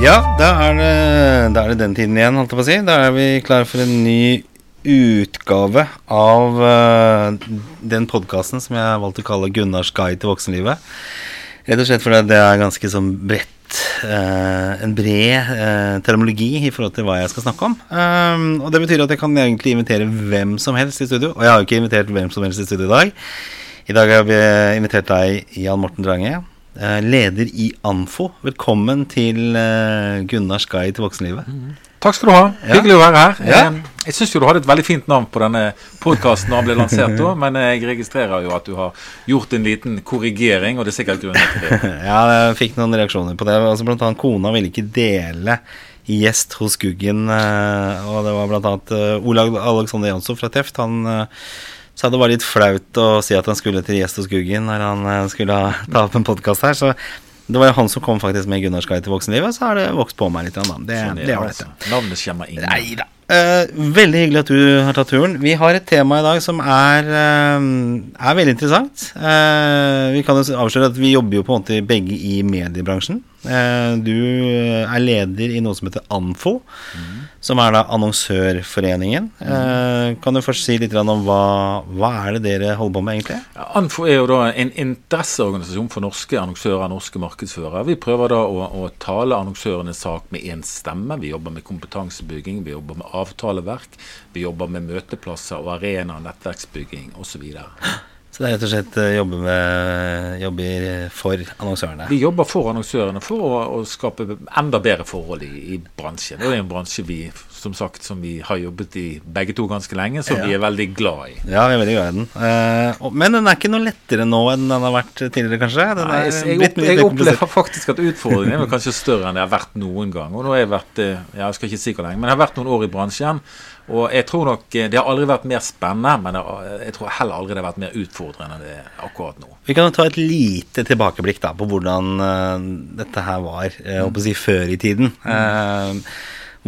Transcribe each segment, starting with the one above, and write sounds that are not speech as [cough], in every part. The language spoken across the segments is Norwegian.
Ja, da er, det, da er det den tiden igjen, holdt jeg på å si. Da er vi klare for en ny utgave av uh, den podkasten som jeg har valgt å kalle Gunnars guide til voksenlivet. Rett og slett fordi det er ganske sånn bredt uh, En bred uh, termologi i forhold til hva jeg skal snakke om. Um, og det betyr at jeg kan egentlig invitere hvem som helst i studio. Og jeg har jo ikke invitert hvem som helst i studio i dag. I dag har vi invitert deg, Jan Morten Drange. Eh, leder i ANFO. Velkommen til Gunnar Gunnars guide til voksenlivet. Mm. Takk skal du ha. Hyggelig å være her. Ja. Jeg, jeg syns du hadde et veldig fint navn på denne podkasten da den ble lansert, da, men jeg registrerer jo at du har gjort en liten korrigering, og det er sikkert grunner til det. [laughs] ja, jeg fikk noen reaksjoner på det. Altså, blant annet kona ville ikke dele gjest hos Guggen, og det var blant annet uh, Alexander Jansson fra Teft. Han sa det var litt flaut å si at han skulle til gjest hos Guggen når han eh, skulle ta opp en podkast her. Så det var jo han som kom faktisk med Gunnars guide til voksenlivet, så har det vokst på meg litt. Da. Det, sånn det, det var altså. Navnet kommer inn. Nei da. Uh, veldig hyggelig at du har tatt turen. Vi har et tema i dag som er, uh, er veldig interessant. Uh, vi kan jo avsløre at vi jobber jo på en måte begge i mediebransjen. du er leder i noe som heter ANFO, mm. Som er da Annonsørforeningen. Eh, kan du først si litt om hva, hva er det dere holder på med, egentlig? ANFO er jo da en interesseorganisasjon for norske annonsører, og norske markedsførere. Vi prøver da å, å tale annonsørenes sak med én stemme. Vi jobber med kompetansebygging, vi jobber med avtaleverk. Vi jobber med møteplasser og arena, nettverksbygging osv. [gasps] Så, det er rett og slett eh, jobber, med, jobber for annonsørene? Vi jobber for annonsørene for å, å skape enda bedre forhold i, i bransjen. Det er en bransje vi som sagt, som vi har jobbet i begge to ganske lenge, som ja. vi er veldig glad i. Ja, vi er veldig glad i den. Uh, men den er ikke noe lettere nå enn den har vært tidligere, kanskje? Nei, jeg, jeg, jeg opplever faktisk at utfordringen er kanskje større enn det har vært noen gang. Og nå har jeg vært, eh, jeg skal ikke si hvor lenge, men jeg har vært noen år i bransjen. Og jeg tror nok eh, Det har aldri vært mer spennende, men jeg tror heller aldri det har vært mer utfordrende enn det er akkurat nå. Vi kan ta et lite tilbakeblikk da på hvordan uh, dette her var uh, mm. si, før i tiden. Uh,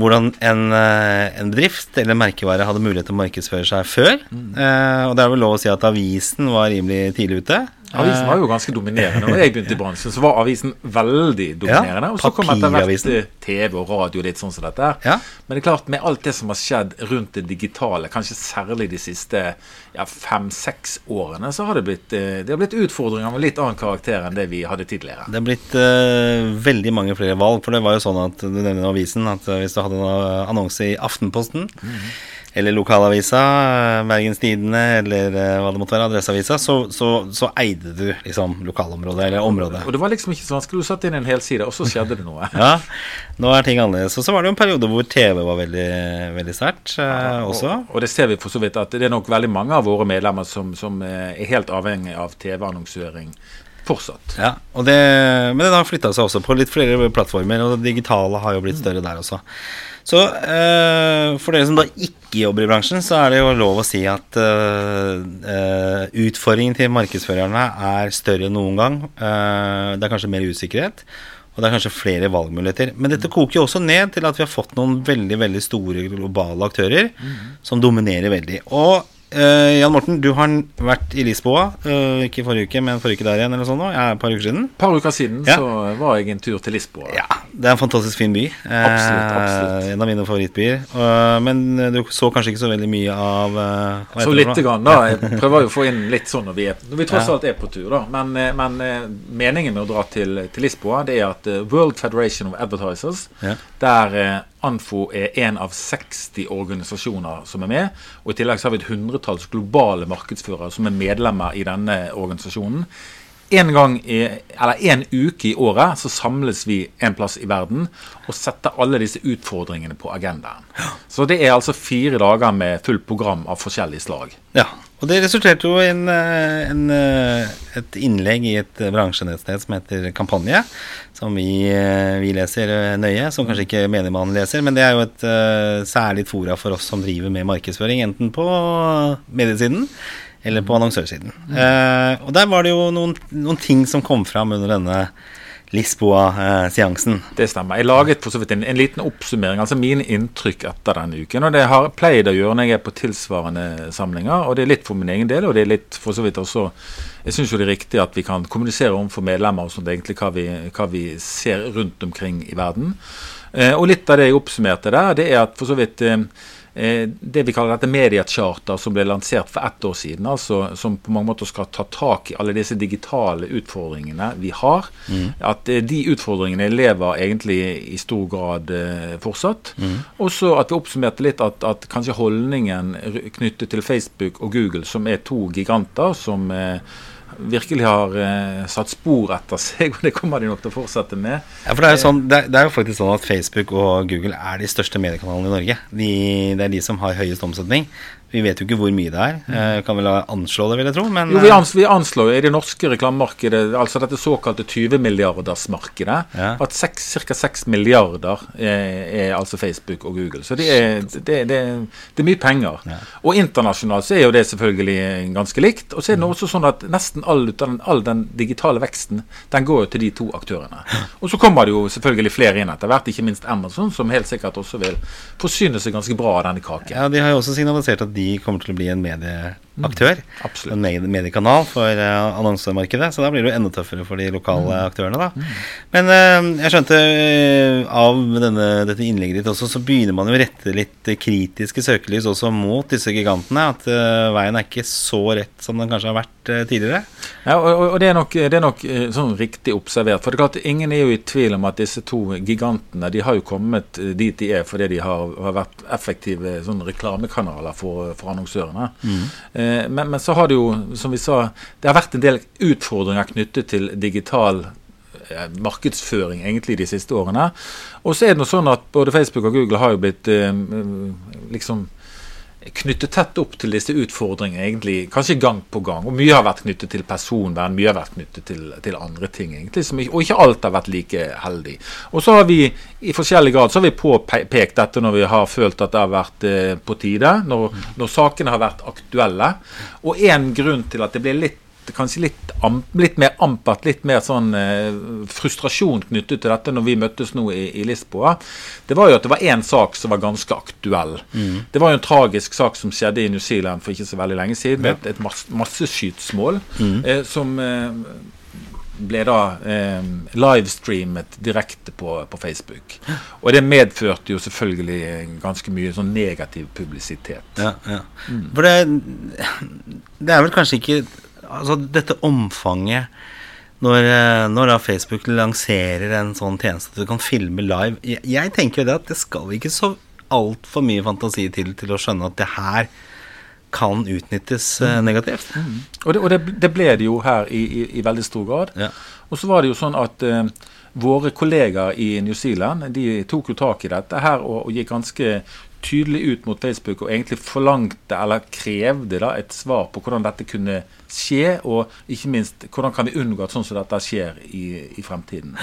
hvordan en, eh, en, bedrift eller merkevare hadde mulighet til å markedsføre seg før. Mm. Eh, og det er vel lov å si at avisen var rimelig tidlig ute. Avisen var jo ganske dominerende. Når jeg begynte i bransjen, så var avisen veldig dominerende. Ja, og så kom etter hvert TV og radio litt sånn som dette. Ja. Men det er klart, med alt det som har skjedd rundt det digitale, kanskje særlig de siste ja, fem-seks årene, så har det blitt, eh, det har blitt utfordringer med litt annen karakter enn det vi hadde tidligere. Det har blitt uh, veldig mange flere valg. For det var jo sånn at du nevner avisen, at hvis du hadde en annonse i Aftenposten mm -hmm eller lokalavisa, Bergens Tidende eller uh, hva det måtte være, Adresseavisa, så, så, så, eide du liksom lokalområdet eller området. Og det var liksom ikke så vanskelig. Du satt inn en hel side, og så skjedde det noe. [laughs] ja, nå er ting annerledes. Og så var det jo en periode hvor TV var veldig, veldig sterkt uh, ja, også. Og, og, det ser vi for så vidt at det er nok veldig mange av våre medlemmer som, som eh, er helt avhengig av TV-annonsøring fortsatt. Ja, det, Men det har flytta seg også på litt flere plattformer, og det digitale har jo blitt større der også. Så eh, for dere som da ikke jobber i bransjen, så er det jo lov å si at uh, uh, utfordringen til markedsførerne er større enn noen gang. det er kanskje mer usikkerhet, og det er kanskje flere valgmuligheter. Men dette koker jo også ned til at vi har fått noen veldig veldig store globale aktører mm. som dominerer veldig. Og Uh, Jan Morten, du har vært i Lisboa. Uh, ikke forrige uke, men forrige uke der igjen. eller sånn nå, ja, Et par uker siden. Et par uker siden ja. så var jeg en tur til Lisboa. Ja, Det er en fantastisk fin by. Uh, absolutt, absolutt. En av mine favorittbyer. men du så kanskje ikke så veldig mye av Så lite grann, da. Jeg prøver jo å få inn litt sånn når vi, er, når vi tross alt er på tur, da. Men, men meningen med å dra til, til, Lisboa, det er at World Federation of Advertisers, der Anfo er en av 60 organisasjoner som er med. Og I tillegg har vi et hundretalls globale markedsførere som er medlemmer i denne organisasjonen. En gang i, eller en uke i året så samles vi en plass i verden og setter alle disse utfordringene på agendaen. Så det er altså fire dager med fullt program av forskjellig slag. Ja, og det resulterte jo i en, eh, en, eh, et innlegg i et bransjenettsted som heter Kampanje, som vi, eh, vi, leser nøye, som kanskje ikke menigmannen leser, men det er jo et særlig fora for oss som driver med markedsføring, enten på mediesiden eller på annonsørsiden. Mm. Uh, og der var det jo noen, noen ting som kom fram under denne Lisboa-seansen. Det stemmer. Jeg laget for så vidt en, en, liten oppsummering, altså mine inntrykk etter denne uken. og Det har jeg pleid å gjøre når jeg er på tilsvarende samlinger. og Det er litt for min egen del, og det er litt for så vidt også Jeg syns jo det er riktig at vi kan kommunisere overfor medlemmer og sånt, egentlig hva vi, hva vi, ser rundt omkring i verden. Eh, og litt av det jeg oppsummerte der, det er at for så vidt eh, det vi kaller dette mediecharter, som ble lansert for ett år siden. altså Som på mange måter skal ta tak i alle disse digitale utfordringene vi har. Mm. At eh, de utfordringene lever egentlig i stor grad eh, fortsatt. Mm. Og så at vi oppsummerte litt at, at, kanskje holdningen knyttet til Facebook og Google, som er to giganter som eh, virkelig har eh, satt spor etter seg, [laughs] og det kommer de nok til å fortsette med. Ja, for det er, jo sånn, det, er, det er jo faktisk sånn at Facebook og Google er de største mediekanalene i Norge. De, det er de som har høyest omsetning. Vi vet jo ikke hvor mye det er. Jeg kan vel anslå det, vil jeg tro. Men, jo, vi, ans vi anslår i det norske reklamemarkedet, altså dette såkalte 20-milliardersmarkedet, ja. at ca. 6 milliarder er, er, altså Facebook og Google. Så det er, det, det, det er mye penger. Ja. Og internasjonalt så er jo det selvfølgelig ganske likt. Og så er det også sånn at nesten all, all den digitale veksten den går jo til de to aktørene. Og så kommer det jo selvfølgelig flere inn etter hvert, ikke minst Amazon, som helt sikkert også vil forsyne seg ganske bra av denne kaken. Ja, De har jo også signalisert at de de kommer til å bli en medieaktør. Mm, en mediekanal for uh, annonsemarkedet. Så da blir det jo enda tøffere for de lokale mm. aktørene. da. Mm. Men uh, jeg skjønte uh, av denne, dette innlegget ditt også, så begynner man jo å rette litt kritiske søkelys også mot disse gigantene. At veien er ikke så rett som den kanskje har vært tidligere. Ja, og, og det er nok, det er nok sånn riktig observert. For det er klart, ingen er jo i tvil om at disse to gigantene de har jo kommet dit de er fordi de har, har vært effektive sånn reklamekanaler for for annonsørene. Mm. Eh, men, men, så har det jo, som vi sa, det har vært en del utfordringer knyttet til digital eh, markedsføring egentlig de siste årene. Og så er det noe sånn at både Facebook og Google har jo blitt eh, liksom knyttet tett opp til disse utfordringene, egentlig, kanskje gang på gang. Og mye har vært knyttet til personvern, mye har vært knyttet til, til andre ting. egentlig, som, Og ikke alt har vært like heldig. Og så har vi i forskjellig grad så har vi påpekt dette når vi har følt at det har vært eh, på tide, når, når sakene har vært aktuelle. Og en grunn til at det blir litt kanskje litt, litt, mer ampert, litt mer sånn eh, frustrasjon knyttet til dette når vi møttes nå i, i Lisboa, det var jo at det var én sak som var ganske aktuell. Mm. Det var jo en tragisk sak som skjedde i New Zealand for ikke så veldig lenge siden. Ja. Et, et mass, masseskytsmål mm. eh, som eh, ble da eh, livestreamet direkte på, på, Facebook. Og det medførte jo selvfølgelig ganske mye sånn negativ publisitet. Ja, ja. Mm. For det, det er vel kanskje ikke altså dette omfanget når, eh, når, da Facebook lanserer en sånn tjeneste at du kan filme live Jeg, jeg tenker jo det at det skal ikke så altfor mye fantasi til til å skjønne at det her kan utnyttes mm. negativt. Mm. Og, det, og det, det, ble det jo her i, i, i veldig stor grad. Ja. Og så var det jo sånn at uh, våre kollegaer i New Zealand de tok jo tak i dette her og, og gikk ganske tydelig ut mot Facebook og egentlig forlangte eller krevde da et svar på hvordan dette kunne skje, og ikke minst hvordan kan vi unngå at sånn som dette skjer i, i fremtiden.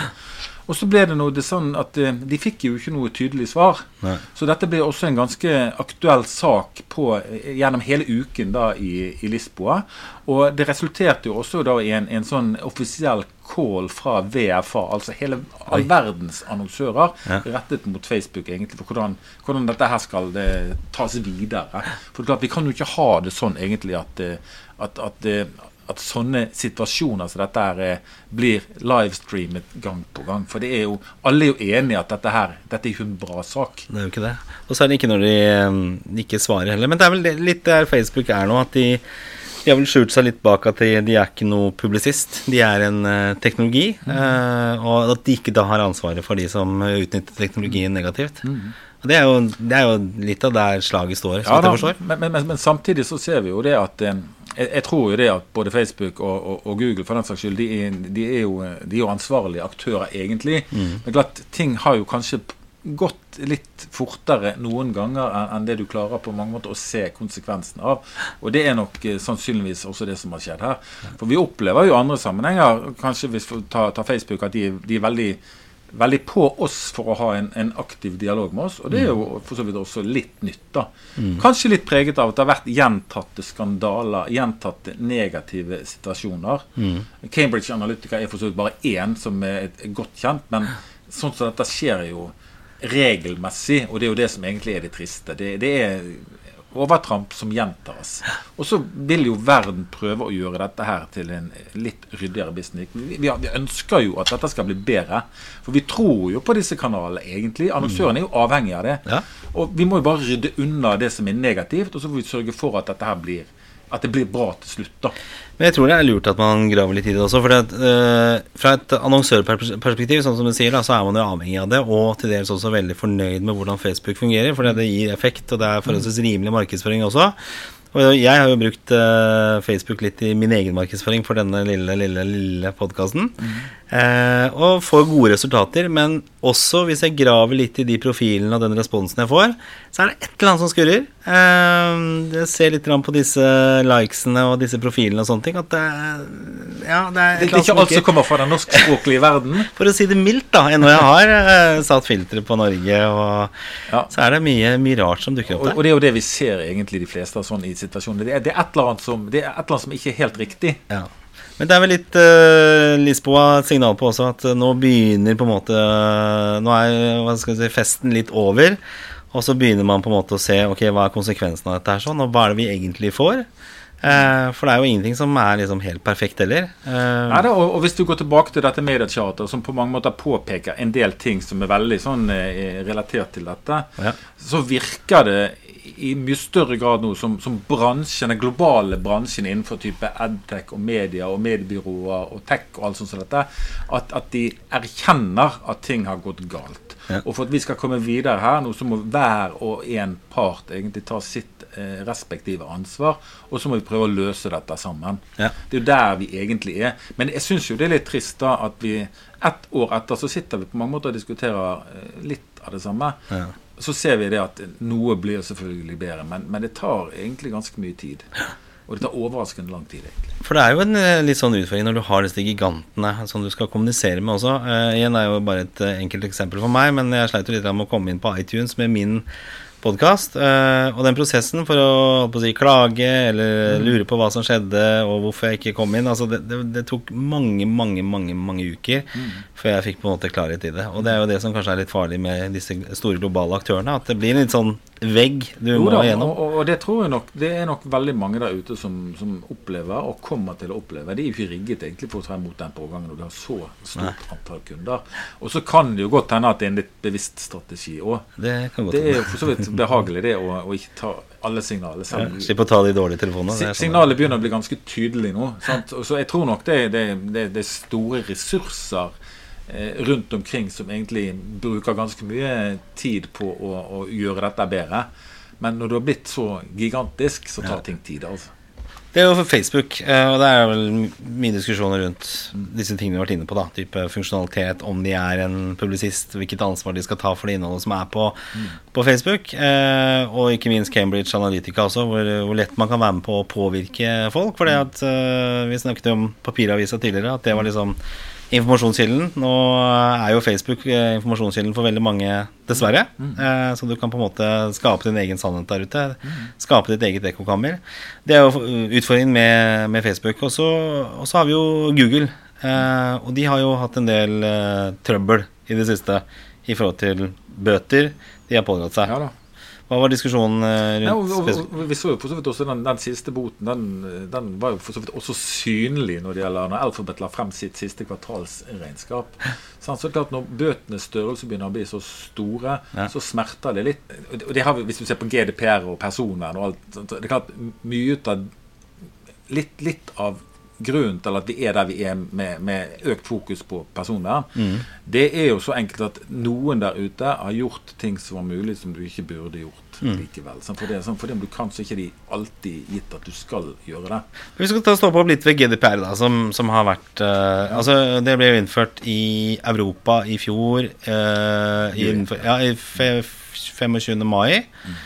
Og så ble det noe det sånn at eh, De fikk jo ikke noe tydelig svar. Nei. Så dette ble også en ganske aktuell sak på, eh, gjennom hele uken da i, i Lisboa. Og det resulterte jo også da i en, en sånn offisiell call fra VFA, altså hele all verdens annonsører, ja. rettet mot Facebook egentlig, for hvordan, hvordan dette her skal det, tas videre. For klart, Vi kan jo ikke ha det sånn egentlig at, eh, at, at, eh, at sånne situasjoner som dette her blir livestreamet gang på gang. For det er jo, alle er jo enige at dette her dette er jo en bra sak. Det er jo ikke det. Og så er det ikke når de, de ikke svarer heller. Men det er vel litt der Facebook er nå, at de de har vel skjult seg litt bak at de, de, er ikke noe publisist. De er en uh, teknologi. Mm. Uh, og at de ikke da har ansvaret for de som utnytter teknologien negativt. Mm. Det er, jo, det er, jo, litt av der slaget står. Ja, da, men, men, men, samtidig så ser vi jo det at jeg, jeg, tror jo det at både Facebook og, og, og Google for den saks skyld, de, de, er jo, de, er jo, ansvarlige aktører egentlig. Mm. Men klart, ting har jo kanskje gått litt fortere noen ganger enn det du klarer på mange måter å se konsekvensen av. Og det er nok eh, sannsynligvis også det som har skjedd her. For vi opplever jo andre sammenhenger, kanskje hvis vi tar, tar Facebook, at de, de, er veldig veldig på oss for å ha en, en, aktiv dialog med oss. Og det er jo for så vidt også litt nytt. da. Mm. Kanskje litt preget av at det har vært gjentatte skandaler, gjentatte negative situasjoner. Mm. Cambridge Analytica er for så vidt bare én som er godt kjent, men sånn som dette skjer jo regelmessig, og det er jo det som egentlig er det triste. Det, det er overtramp som gjentas. Og så vil jo verden prøve å gjøre dette her til en litt ryddigere business. Vi, vi, ønsker jo at dette skal bli bedre. For vi tror jo på disse kanalene, egentlig. Annonsøren er jo avhengig av det. Ja. Og vi må jo bare rydde unna det som er negativt, og så får vi sørge for at dette her blir at det blir bra til slutt. da. Men jeg tror det er lurt at man graver litt i det også. For det, uh, fra et annonsørperspektiv sånn som du sier da, så er man jo avhengig av det, og til dels også veldig fornøyd med hvordan Facebook fungerer. For det gir effekt, og det er forholdsvis rimelig markedsføring også. Og jeg har jo brukt uh, Facebook litt i min egen markedsføring for denne lille, lille, lille podkasten. Mm. Uh, og får gode resultater. Men også hvis jeg graver litt i de profilene og den responsen jeg får, så er det et eller annet som skurrer. Uh, jeg ser litt på disse likesene og disse profilene og sånne ting. At det, ja, det er, det er ikke alt som kommer fra den norskspråklige verden? [laughs] For å si det mildt, da. Ennå jeg har satt filtre på Norge, og ja. så er det mye, mye, rart som dukker opp der. Og, og, det er jo det vi ser egentlig de fleste sånn i situasjoner. Det er, det er, et, eller annet som, det er et eller annet som ikke er helt riktig. Ja. Men det er vel litt uh, Lisboa signal på også at nå begynner på en måte Nå er hva skal si, festen litt over. Og så begynner man på en måte å se ok, hva er konsekvensen av dette her sånn, og hva er det vi egentlig får. Eh, for det er jo ingenting som er liksom helt perfekt heller. Eh. Nei, da, og, og, hvis du går tilbake til dette mediecharter, som på mange måter påpeker en del ting som er veldig sånn eh, relatert til dette, ja. så virker det i mye større grad nå som, som bransjen, den globale bransjen innenfor type adtech og media og mediebyråer og tech og alt sånt som dette, at, at, de erkjenner at ting har gått galt. Ja. Og for at vi skal komme videre her nå, så må hver og en part egentlig ta sitt eh, respektive ansvar, og så må vi prøve å løse dette sammen. Ja. Det er jo der vi egentlig er. Men jeg syns jo det er litt trist da at vi ett år etter så sitter vi på mange måter og diskuterer eh, litt av det samme. Ja så ser vi det at noe blir selvfølgelig bedre, men, men det tar egentlig ganske mye tid. Og det tar overraskende lang tid. egentlig. For det er jo en eh, litt sånn utfordring når du har disse gigantene som du skal kommunisere med også. Uh, igjen er jo bare et uh, enkelt eksempel for meg, men jeg sleit jo litt med å komme inn på iTunes med min podkast. Uh, og den prosessen for å, å si, klage eller mm. lure på hva som skjedde og hvorfor jeg ikke kom inn altså det, det, det tok mange, mange mange, mange uker mm. før jeg fikk på en måte klarhet i det. Og det er jo det som kanskje er litt farlig med disse store globale aktørene. At det blir en litt sånn vegg du jo, må da, gjennom. Og, og, det tror jeg nok Det er nok veldig mange der ute som, som, opplever, og kommer til å oppleve. De er jo ikke rigget egentlig for å ta imot den pågangen når du har så stort Nei. antall kunder. Og så kan det jo godt hende at det er en litt bevisst strategi òg. Det, det er jo for så vidt behagelig, det, å, å ikke ta alle signaler. Ja, Slipp å ta de dårlige telefonene. Si, Signalet begynner å bli ganske tydelig nå. Sant? Så jeg tror nok det, det, det, det er store ressurser Eh, rundt omkring som egentlig bruker ganske mye tid på å, å, gjøre dette bedre. Men når du har blitt så gigantisk, så tar ting tid. altså. Det er jo for Facebook, eh, og det er vel mye diskusjoner rundt disse tingene vi har vært inne på. da, Type funksjonalitet, om de er en publisist, hvilket ansvar de skal ta for det innholdet som er på, mm. på Facebook. Eh, og ikke minst Cambridge Analytica også, hvor, hvor, lett man kan være med på å påvirke folk. For det at vi snakket om papiravisa tidligere, at det var liksom informasjonskilden. Nå er jo Facebook eh, informasjonskilden for veldig mange, dessverre. Mm. Eh, så du kan på en måte skape din egen sannhet der ute. Mm. Skape ditt eget ekkokammer. Det er jo utfordringen med, med Facebook. Og så har vi jo Google. Eh, og de har jo hatt en del trøbbel i det siste i forhold til bøter de har pådratt seg. Ja, da. Hva var diskusjonen eh, rundt Nei, og, og, og, Vi så jo for så vidt også den, den siste boten. Den, den, var jo for så vidt også synlig når det gjelder når Alphabet la frem sitt siste kvartalsregnskap. [laughs] Så, det er klart Når bøtenes størrelse begynner å bli så store, ja. så smerter det litt. Og det har vi, Hvis du ser på GDPR og personvern og alt Det er klart mye ut av litt, litt av grunnen til at vi er der vi er med, med økt fokus på personvern, mm. det er jo så enkelt at noen der ute har gjort ting som var mulig som du ikke burde gjort mm. likevel. For, det, for det, du kan, så ikke de alltid gitt at du skal gjøre det. Vi skal ta stoppe opp litt ved GDPR, da, som, som har vært uh. Altså, det ble jo innført i Europa i fjor, uh, i, ja, i 25. mai. Mm.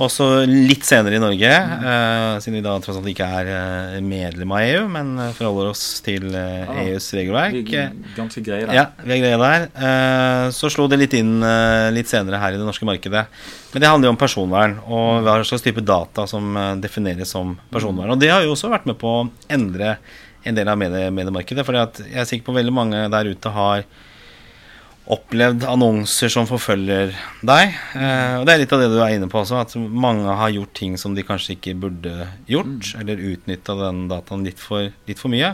Og så litt senere i Norge, eh, siden vi da tross alt ikke er eh, medlem av EU, men eh, forholder oss til eh, ah, EUs regelverk. Vi er ganske greie der. Ja, vi er greie der. Eh, så slo det litt inn litt senere her i det norske markedet. Men det handler jo om personvern, og hva slags type data som defineres som personvern. Og det har jo også vært med på å endre en del av medie mediemarkedet. For jeg er sikker på veldig mange der ute har opplevd annonser som forfølger deg. Eh, og det er litt av det du er inne på også, at mange har gjort ting som de kanskje ikke burde gjort, eller utnytta den dataen litt for, litt for mye.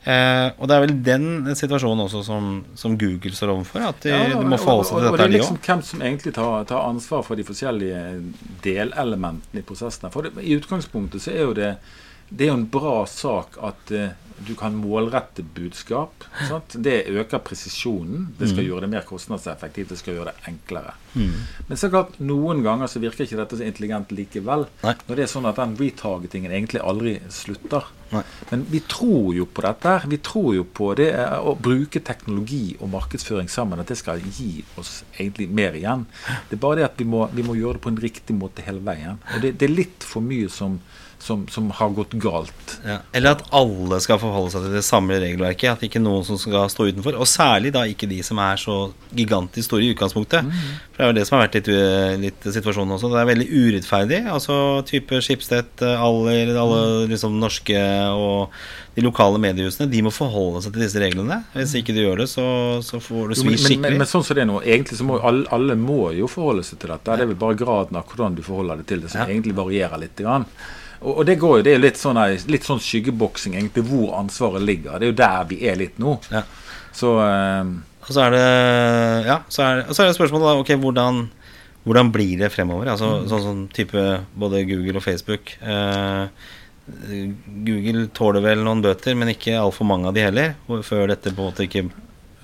Eh, og det er vel den situasjonen også som, som Google står overfor, at de, Ja, de må forholde seg til og, og, det er liksom hvem som egentlig tar, tar ansvar for de forskjellige delelementene i prosessene. For det, I utgangspunktet så er jo det det er jo en bra sak at eh, du kan målrette budskap. Sant? Det øker presisjonen. Det skal gjøre det mer kostnadseffektivt. Det skal gjøre det enklere. Mm. Men så klart, noen ganger så virker ikke dette så intelligent likevel. Nei. Når det er sånn at den retargetingen egentlig aldri slutter. Nei. Men vi tror jo på dette. Vi tror jo på det eh, å bruke teknologi og markedsføring sammen. At det skal gi oss egentlig mer igjen. Det er bare det at vi må, vi må gjøre det på en riktig måte hele veien. Og det, det er litt for mye som, som, som har gått galt. Ja. Eller at alle skal forholde seg til det samme regelverket. At ikke noen som skal stå utenfor. Og særlig da ikke de som er så gigantisk store i utgangspunktet. For det er jo det som har vært litt, uh, litt situasjonen også. Det er veldig urettferdig. Altså type Schibsted, uh, Aller, alle liksom norske og de lokale mediehusene, de må forholde seg til disse reglene. Hvis ikke du gjør det, så, så får du svi skikkelig. men, men, men sånn som det er nå, egentlig så må alle, alle må jo forholde seg til dette. Det er vel bare graden av hvordan du forholder deg til det, som Ja. egentlig varierer litt. Grann. Og, og det går jo, det er litt sånn, litt sånn skyggeboksing, egentlig, hvor ansvaret ligger. Det er jo der vi er litt nå. Ja. Så eh, Og så er det Ja, så er, så er det spørsmålet da, ok, hvordan, hvordan blir det fremover? Altså Sånn som type både Google og Facebook. Eh, Google tåler vel noen bøter, men ikke altfor mange av de heller. Før dette på en måte ikke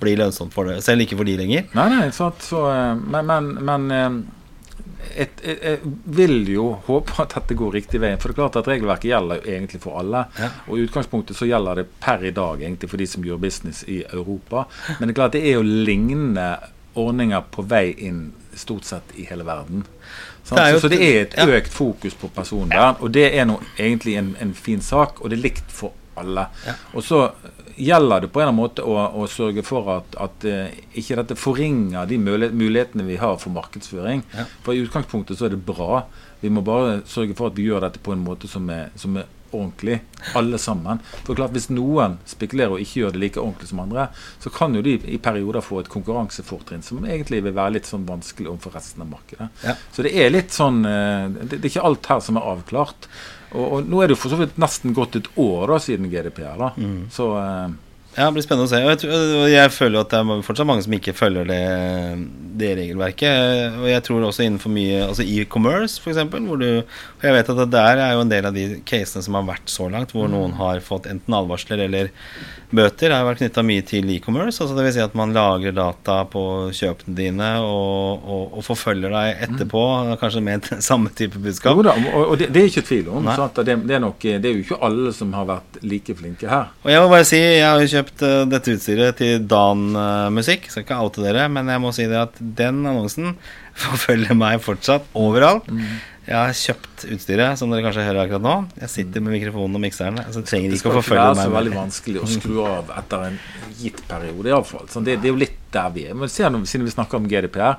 blir lønnsomt for det. Selv ikke for de lenger. Nei, nei, sant. Så, eh, men men, men et, jeg vil jo håpe at dette går riktig veien. For det er klart at regelverket gjelder jo egentlig for alle. Ja. Og i utgangspunktet så gjelder det per i dag egentlig for de som gjør business i Europa. Men det er klart det er jo lignende ordninger på vei inn stort sett i hele verden. Det jo- så, så det er et økt fokus på personvern, og det er nå egentlig en, en fin sak, og det er likt for alle. Og så gjelder det på en eller annen måte å, å sørge for at, at eh, ikke dette forringer de mulighetene vi har for markedsføring. Ja. For i utgangspunktet så er det bra. Vi må bare sørge for at vi gjør dette på en måte som er, som er ordentlig, alle sammen. For klart Hvis noen spekulerer og ikke gjør det like ordentlig som andre, så kan jo de i perioder få et konkurransefortrinn som egentlig vil være litt sånn vanskelig overfor resten av markedet. Ja. Så det er litt sånn eh, Det, det er ikke alt her som er avklart. Og, og nå er det jo for så vidt nesten gått et år da siden GDPR. da Mm. Så eh, Ja, det blir spennende å se. Jeg, tror- jeg føler at det er fortsatt mange som ikke følger det, det regelverket. Og jeg tror også innenfor mye Altså e-commerce, f.eks., hvor du Og jeg vet at det der er jo en del av de casene som har vært så langt, hvor noen har fått enten advarsler eller bøter, har vært knytta mye til e-commerce. Altså det vil si at man lagrer data på kjøpene dine og, og, og forfølger deg etterpå, kanskje med [laughs] samme type budskap. Jo da, og, det, det er ikke tvil om. Det, det, er nok, det er jo ikke alle som har vært like flinke her. Og jeg må bare si, jeg har jo kjøpt eh, dette utstyret til Dan eh, Musikk. Skal ikke oute dere, men jeg må si det at den annonsen [laughs] forfølger meg fortsatt overalt. Jeg har kjøpt utstyret, som dere kanskje hører akkurat nå. Jeg sitter med mikrofonen og mikseren. Altså, det skal ikke være så veldig vanskelig å skru av etter en gitt periode, iallfall. Sånn, det, det er jo litt der vi er. Men siden vi snakker om GDPR.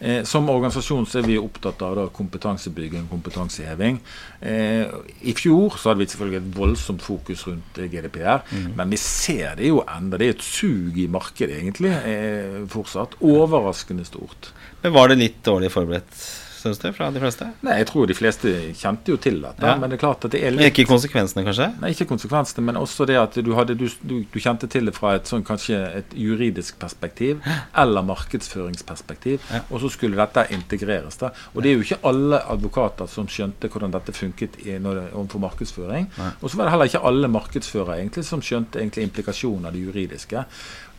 Eh, som organisasjon så er vi opptatt av da, kompetansebygging kompetanseheving. Eh, I fjor så hadde vi selvfølgelig et voldsomt fokus rundt GDPR, GDPR. Men vi ser det jo enda. Det er et sug i markedet, egentlig, eh, fortsatt. Overraskende stort. Men var det litt dårlig forberedt, syns du, fra de fleste? Nei, jeg tror de fleste kjente jo til dette. Ja. Men det er klart at det er litt ikke konsekvensene, kanskje? Nei, ikke konsekvensene, men også det at du, hadde, du, du, du kjente til det fra et sånn kanskje et juridisk perspektiv eller markedsføringsperspektiv, Ja. og så skulle dette integreres. da. Og det er jo ikke alle advokater som skjønte hvordan dette funket i, når det, overfor markedsføring. Og så var det heller ikke alle markedsførere egentlig som skjønte egentlig implikasjonen av det juridiske.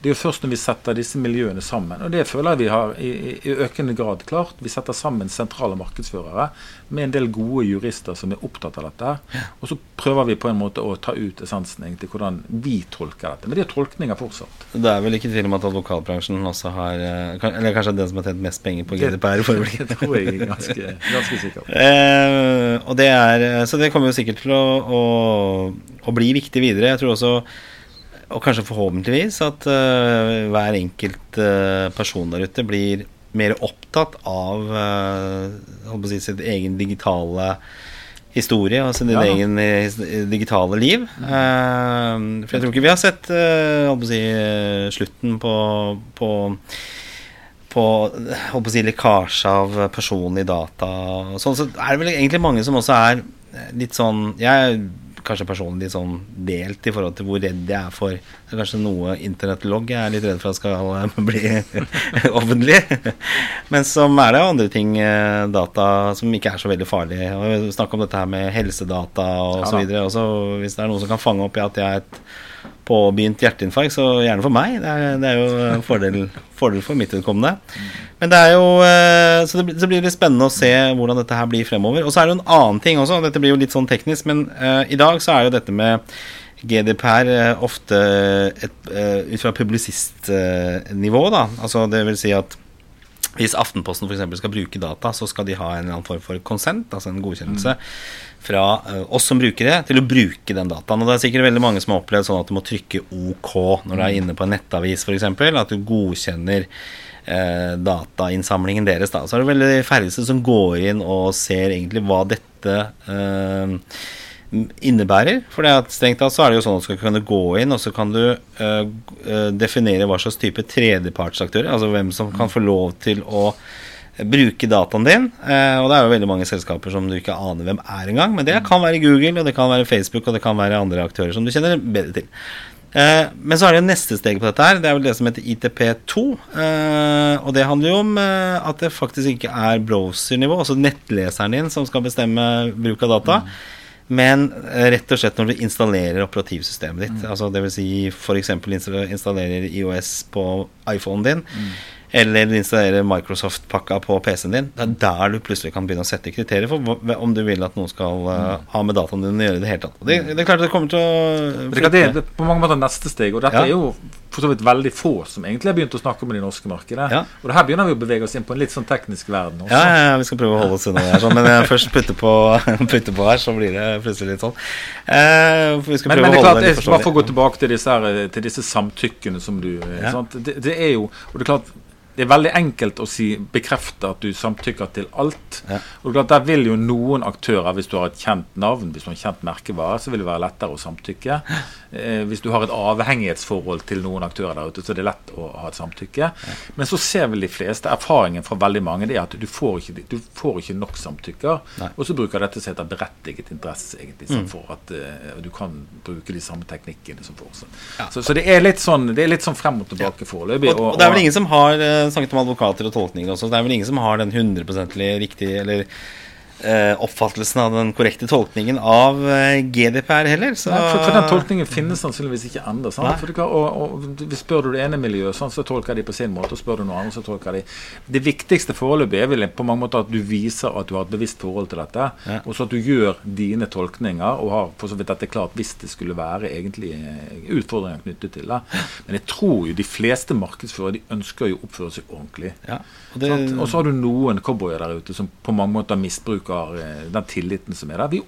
Det er jo først når vi setter disse miljøene sammen. Og det føler jeg vi har i, i økende grad klart. Vi setter sammen sentrale markedsførere med en del gode jurister som er opptatt av dette. Og så prøver vi på en måte å ta ut essensen egentlig hvordan vi tolker dette. Men det er tolkninger fortsatt. Det er vel ikke tvil om at advokatbransjen også har eh, Eller kanskje den som har tjent mest penger på GDPR? Det, det tror jeg ganske, ganske sikkert. [laughs] Eh, og det er, så det kommer jo sikkert til å, å, å bli viktig videre. Jeg tror også og kanskje forhåpentligvis at uh, hver enkelt uh, person der ute blir mer opptatt av uh, si, sitt egen digitale historie og sin ja. egen digitale liv. for jeg tror ikke vi har sett si, slutten på, på på, på si, lekkasje av personlige data. Sånn, så er det vel egentlig mange som også er litt sånn Jeg kanskje personlig litt sånn delt i forhold til hvor redd jeg er for Det er kanskje noe internettlogg jeg er litt redd for at skal [laughs] bli offentlig. Men som er det andre ting, eh, data, som ikke er så veldig farlig. Snakk om dette her med helsedata og ja, så videre. Også hvis det er noen som kan fange opp i at jeg er et påbegynt hjerteinfarkt, så gjerne for meg. Det er, det er jo en fordel, fordel, for mitt vedkommende. Men det er jo eh, Så det, blir det spennende å se hvordan dette her blir fremover. Og så er det jo en annen ting også. Dette blir jo litt sånn teknisk, men uh, i dag så er jo dette med GDPR uh, ofte et, uh, ut fra publisistnivå, da. Altså det vil si at hvis Aftenposten f.eks. skal bruke data, så skal de ha en eller annen form for konsent, altså en godkjennelse. Fra uh, oss som brukere til å bruke den dataen. Og det er sikkert veldig mange som har opplevd sånn at du må trykke OK når du er inne på en nettavis f.eks. At du godkjenner eh, datainnsamlingen deres. Da. Så er det veldig færreste som går inn og ser egentlig hva dette uh, innebærer. For strengt tatt så er det jo sånn at du skal kunne gå inn, og så kan du definere hva slags type tredjepartsaktører, altså hvem som kan få lov til å bruke dataen din. Eh, og det er jo veldig mange selskaper som du ikke aner hvem er engang. Men det kan være Google, og det kan være Facebook, og det kan være andre aktører som du kjenner bedre til. Eh, men så er det neste steg på dette her. Det er vel det som heter ITP2. Eh, og det handler jo om at det faktisk ikke er browser-nivå, altså nettleseren din, som skal bestemme bruk av data. Mm. Men rett og slett når du installerer operativsystemet ditt. Mm. Altså Dvs. Si f.eks. installerer IOS på iPhonen din. Mm eller installerer Microsoft-pakka på PC-en din. Det er der du plutselig kan begynne å sette kriterier for om du vil at noen skal uh, ha med dataene din å gjøre det hele tatt. Det, det, er klart det kommer til å det, er på mange måter neste steg. Og dette ja. er jo for så vidt veldig få som egentlig har begynt å snakke om det norske markedet. Ja. Og det her begynner vi å bevege oss inn på en litt sånn teknisk verden også. Ja, ja, vi skal prøve å holde oss unna det her, sånn. men jeg først putte på, [laughs] putte på her, så blir det plutselig litt sånn. Eh, vi skal prøve men, men å holde det litt. Bare for å gå tilbake til disse, her, til disse samtykkene som du ja. det, det er jo Og det er klart det er veldig enkelt å si, bekrefte at du samtykker til alt. Ja. Og Der vil jo noen aktører, hvis du har et kjent navn, hvis du har en kjent merkevare, så vil det være lettere å samtykke. Eh, hvis du har et avhengighetsforhold til noen aktører der ute, så er det lett å ha et samtykke. Ja. Men så ser vel de fleste, erfaringen fra veldig mange, det er at du får ikke, du får ikke nok samtykker. Nei. Og så bruker dette som heter berettiget interesse, egentlig, mm. for at eh, du kan bruke de samme teknikkene som for Ja. Så, så, det er litt sånn, det er litt sånn frem og tilbake foreløpig. Og, og, og, det er vel ingen som har uh, snakket om advokater og tolkninger også. Det er vel ingen som har den 100 riktige eller oppfattelsen av den korrekte tolkningen av eh, GDPR heller. Nei, for, for, den tolkningen finnes sannsynligvis ikke ennå. Spør du det ene miljøet, sånn, så tolker de på sin måte. Og spør du noe annet, så tolker de Det viktigste foreløpig er vel på mange måter at du viser at du har et bevisst forhold til dette. Ja. Og så at du gjør dine tolkninger, og har for så vidt dette klart hvis det skulle være egentlig eh, utfordringer knyttet til det. Men jeg tror jo de fleste markedsførere de ønsker jo å oppføre seg ordentlig. Ja. Og, og så har du noen cowboyer der ute som på mange måter misbruker bruker eh, den tilliten som er der. Vi,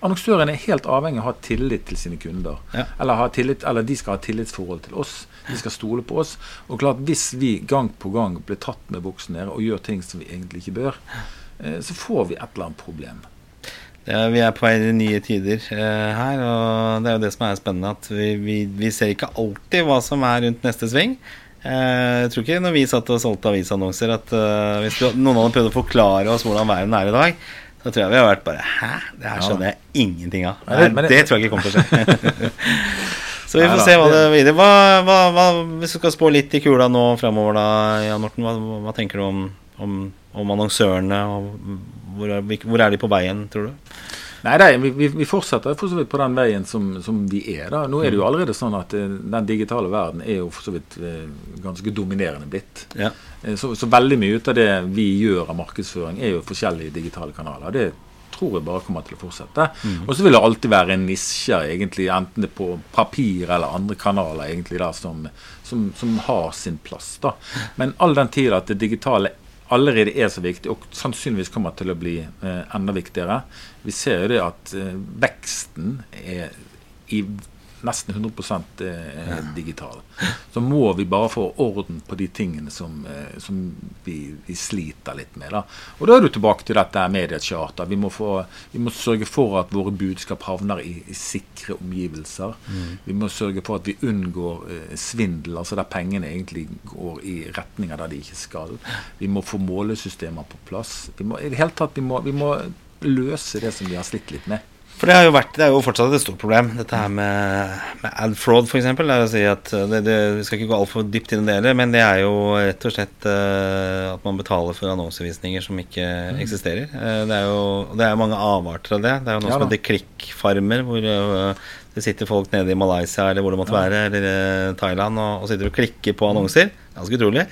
annonsørene er helt avhengig av å ha tillit til sine kunder. Ja. Eller, tillit, eller, de skal ha tillitsforhold til oss. De skal stole på oss. Og klart, hvis vi gang på gang blir tatt med buksen nede og gjør ting som vi egentlig ikke bør, eh, så får vi et eller annet problem. Ja, vi er på vei i nye tider eh, her, og det er jo det som er spennende. At vi, vi, vi ser ikke alltid hva som er rundt neste sving. Eh, jeg tror ikke når vi satt og solgte avisannonser at eh, hvis noen hadde prøvd å forklare oss hvordan verden er i dag, da tror jeg vi har vært bare Hæ? Det her skjønner jeg ingenting av. Nei, det, det tror jeg ikke kommer til å skje. [laughs] Så vi får se hva det videre hva, hva, hva, Hvis du skal spå litt i kula nå fremover, da, Jan Morten, hva, hva tenker du om, om, om annonsørene? Og hvor er, hvor er, de på veien, tror du? Nei, nei vi, vi, fortsetter for så vidt på den veien som, som, vi er. da. Nå er det jo mm. allerede sånn at uh, den digitale verden er jo for så vidt uh, ganske dominerende blitt. Ja. Uh, så, så, veldig mye ut av det vi gjør av markedsføring, er jo forskjellige digitale kanaler. Det tror jeg bare kommer til å fortsette. Mm. Og så vil det alltid være en nisje, egentlig, enten det er på papir eller andre kanaler, egentlig da, som, som, som har sin plass. da. Men all den tid at det digitale allerede er så viktig, og sannsynligvis kommer til å bli eh, enda viktigere. Vi ser jo det at eh, veksten er i nesten 100 eh, digital. Så må vi bare få orden på de tingene som, eh, som vi, vi, sliter litt med. Da. Og da er du tilbake til dette mediecharter. Vi, vi må sørge for at våre budskap havner i, i sikre omgivelser. Mm. Vi må sørge for at vi unngår eh, svindel, altså der pengene egentlig går i retninger der de ikke skal. Vi må få målesystemer på plass. Vi må, i det hele tatt, vi må, vi må løse det som vi har slitt litt med. For det, har jo vært, det er jo fortsatt et stort problem, dette her med, med ad fraud, f.eks. Si det, det, vi skal ikke gå altfor dypt inn i det, men det er jo rett og slett uh, at man betaler for annonsevisninger som ikke mm. eksisterer. Uh, det er jo det er mange avarter av det. Det er jo noe ja, som heter klikkfarmer, hvor uh, det sitter folk nede i Malaysia eller hvor det måtte ja. være, eller Thailand, og, og sitter og klikker på annonser. Ganske utrolig.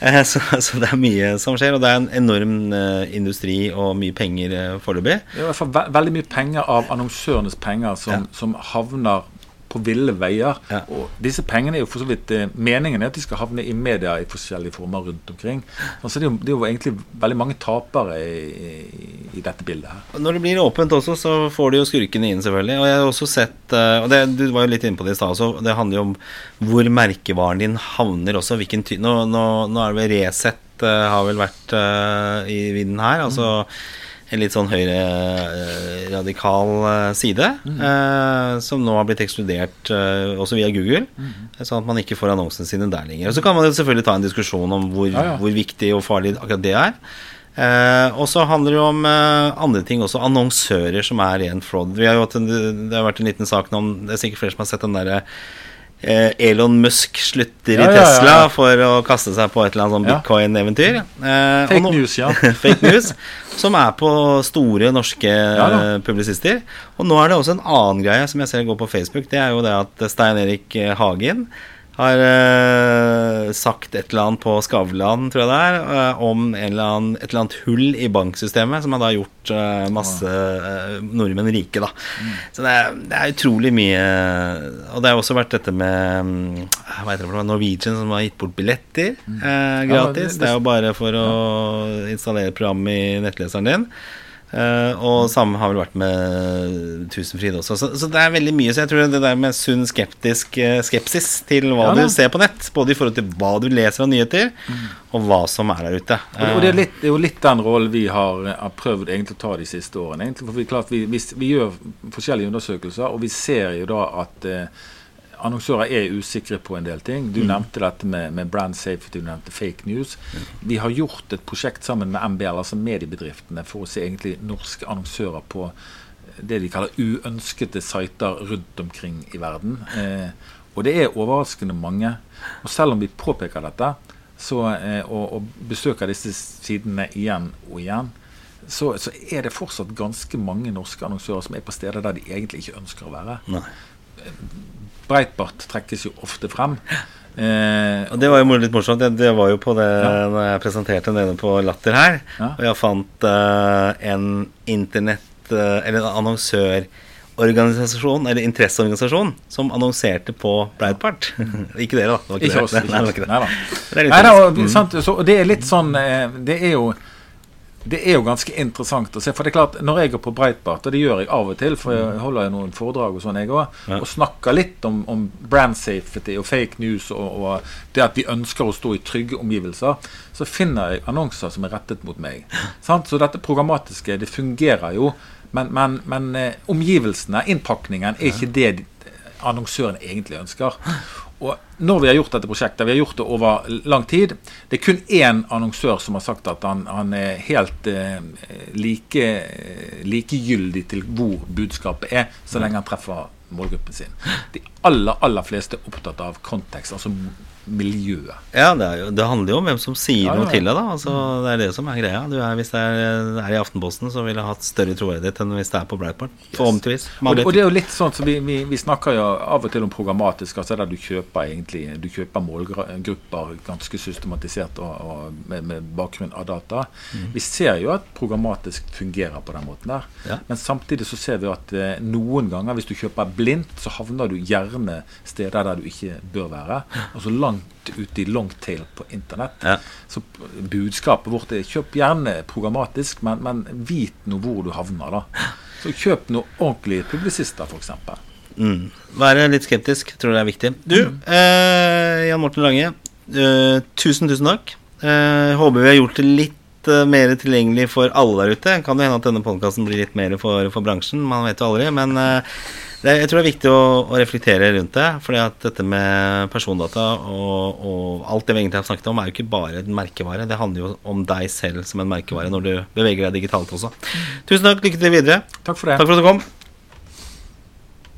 Eh, så, [laughs] så, det er mye som skjer, og det er en enorm uh, industri og mye penger uh, foreløpig. Det er i hvert fall ve veldig mye penger av annonsørenes penger som, ja. som havner på ville veier. Ja. Og disse pengene er jo for så vidt eh, Meningen er at de skal havne i media i forskjellige former rundt omkring. Så det er jo, det er jo egentlig veldig mange tapere i, i, dette bildet her. Når det blir åpent også, så får du jo skurkene inn, selvfølgelig. Og jeg har også sett eh, Og det, du var jo litt inne på det i stad også. Det handler jo om hvor merkevaren din havner også. Hvilken ty nå, nå, nå er det vel Resett uh, har vel vært uh, i vinden her. altså mm en litt sånn høyreradikal eh, uh, side, mm. eh, som nå har blitt ekskludert eh, også via Google, mm. sånn at man ikke får annonsene sine der lenger. Og Så kan man selvfølgelig ta en diskusjon om hvor, ja, ja. hvor viktig og farlig akkurat det er. og så handler det om andre ting også. Annonsører som er ren fraud. Vi har en, det har vært en liten sak nå om Det er sikkert flere som har sett den derre Eh, Elon Musk slutter ja, i Tesla ja, ja, for å kaste seg på et eller annet sånn bitcoin-eventyr. Eh, fake news, ja. [laughs] fake news, Som er på store norske publisister. Og nå er det også en annen greie som jeg ser går på Facebook. Det er jo det at Stein Erik Hagen har uh, sagt et eller annet på Skavlan, tror jeg det er, uh, om eller annen, et eller annet hull i banksystemet som har da gjort uh, masse nordmenn rike, da. Mm. Så det er, det er, utrolig mye Og det har også vært dette med um, hva heter det for Norwegian som har gitt bort billetter mm. gratis. Ja, det, det, det, er jo bare for å installere program i nettleseren din. Uh, og samme har vel vært med Tusenfryd også. Så, så, det er veldig mye. Så jeg tror det der med sunn skeptisk uh, skepsis til hva ja, du ser på nett, både i forhold til hva du leser av nyheter, mm. og hva som er der ute. Og det er, litt, det er, jo litt den rollen vi har, har, prøvd egentlig å ta de siste årene. Egentlig, for vi, klart, vi, vi, vi, gjør forskjellige undersøkelser, og vi ser jo da at annonsører er usikre på en del ting. Du mm. nevnte dette med, med, brand safety, du nevnte fake news. Mm. Vi har gjort et prosjekt sammen med MBL, altså mediebedriftene, for å se egentlig norske annonsører på det de kaller uønskede sider rundt omkring i verden. Eh, og det er overraskende mange. Og selv om vi påpeker dette så, eh, og, og, besøker disse sidene igjen og igjen, så, så, er det fortsatt ganske mange norske annonsører som er på steder der de egentlig ikke ønsker å være. Nei. Breitbart trekkes jo ofte frem. Eh, og Det var jo litt morsomt. Det, det var jo på det ja. når jeg presenterte nede på Latter her. Ja. Og jeg fant uh, en internett- uh, eller en annonsørorganisasjon, eller interesseorganisasjon, som annonserte på Breitbart. [laughs] ikke dere, da. Det ikke, ikke oss. Nei, det, det, det, er litt mm. sant, så, det er litt sånn Det er jo det er jo ganske interessant å se. For det er klart, når jeg går på Breitbart, og det gjør jeg av og til, for jeg holder jo noen foredrag og sånn, jeg òg, ja. og snakker litt om, om, brand safety og fake news og, og, det at vi ønsker å stå i trygge omgivelser, så finner jeg annonser som er rettet mot meg. Sant? Så dette programmatiske, det fungerer jo. Men, men, men eh, omgivelsene, innpakningen, er ikke det annonsøren egentlig ønsker. Og når vi har gjort dette prosjektet, vi har gjort det over lang tid Det er kun én annonsør som har sagt at han, han er helt eh, like, likegyldig til hvor budskapet er, så lenge han treffer målgruppen sin. De aller, aller fleste er opptatt av kontekst. altså miljøet. Ja, det, jo, det, handler jo om hvem som sier ja, noe til deg, da. Altså, det er det som er greia. Er, hvis det er, er, i Aftenposten, så ville jeg hatt større troverdighet enn hvis det er på Breitbart. Yes. Forhåpentligvis. Og, og, det er jo litt sånn så vi, vi, vi, snakker jo av og til om programmatisk, altså der du kjøper egentlig Du kjøper målgrupper ganske systematisert og, og med, med, bakgrunn av data. Mm. Vi ser jo at programmatisk fungerer på den måten der. Ja. Men samtidig så ser vi at eh, noen ganger hvis du kjøper blindt, så havner du gjerne steder der du ikke bør være. Altså langt ute i longtail på internett. Ja. Så budskapet vårt er kjøp gjerne programmatisk, men, men vit nå hvor du havner, da. Så kjøp noe ordentlige publisister, f.eks. Mm. Være litt skeptisk tror jeg er viktig. Du, mm. eh, Jan Morten Lange, eh, tusen, tusen takk. Eh, håper vi har gjort det litt eh, mer tilgjengelig for alle der ute. Kan det hende at denne podkasten blir litt mer for, for, bransjen. Man vet jo aldri. Men det, jeg tror det er viktig å, å, reflektere rundt det. fordi at dette med persondata og, og, alt det vi egentlig har snakket om, er jo ikke bare en merkevare. Det handler jo om deg selv som en merkevare når du beveger deg digitalt også. Tusen takk. Lykke til videre. Takk for det. Takk for at du kom.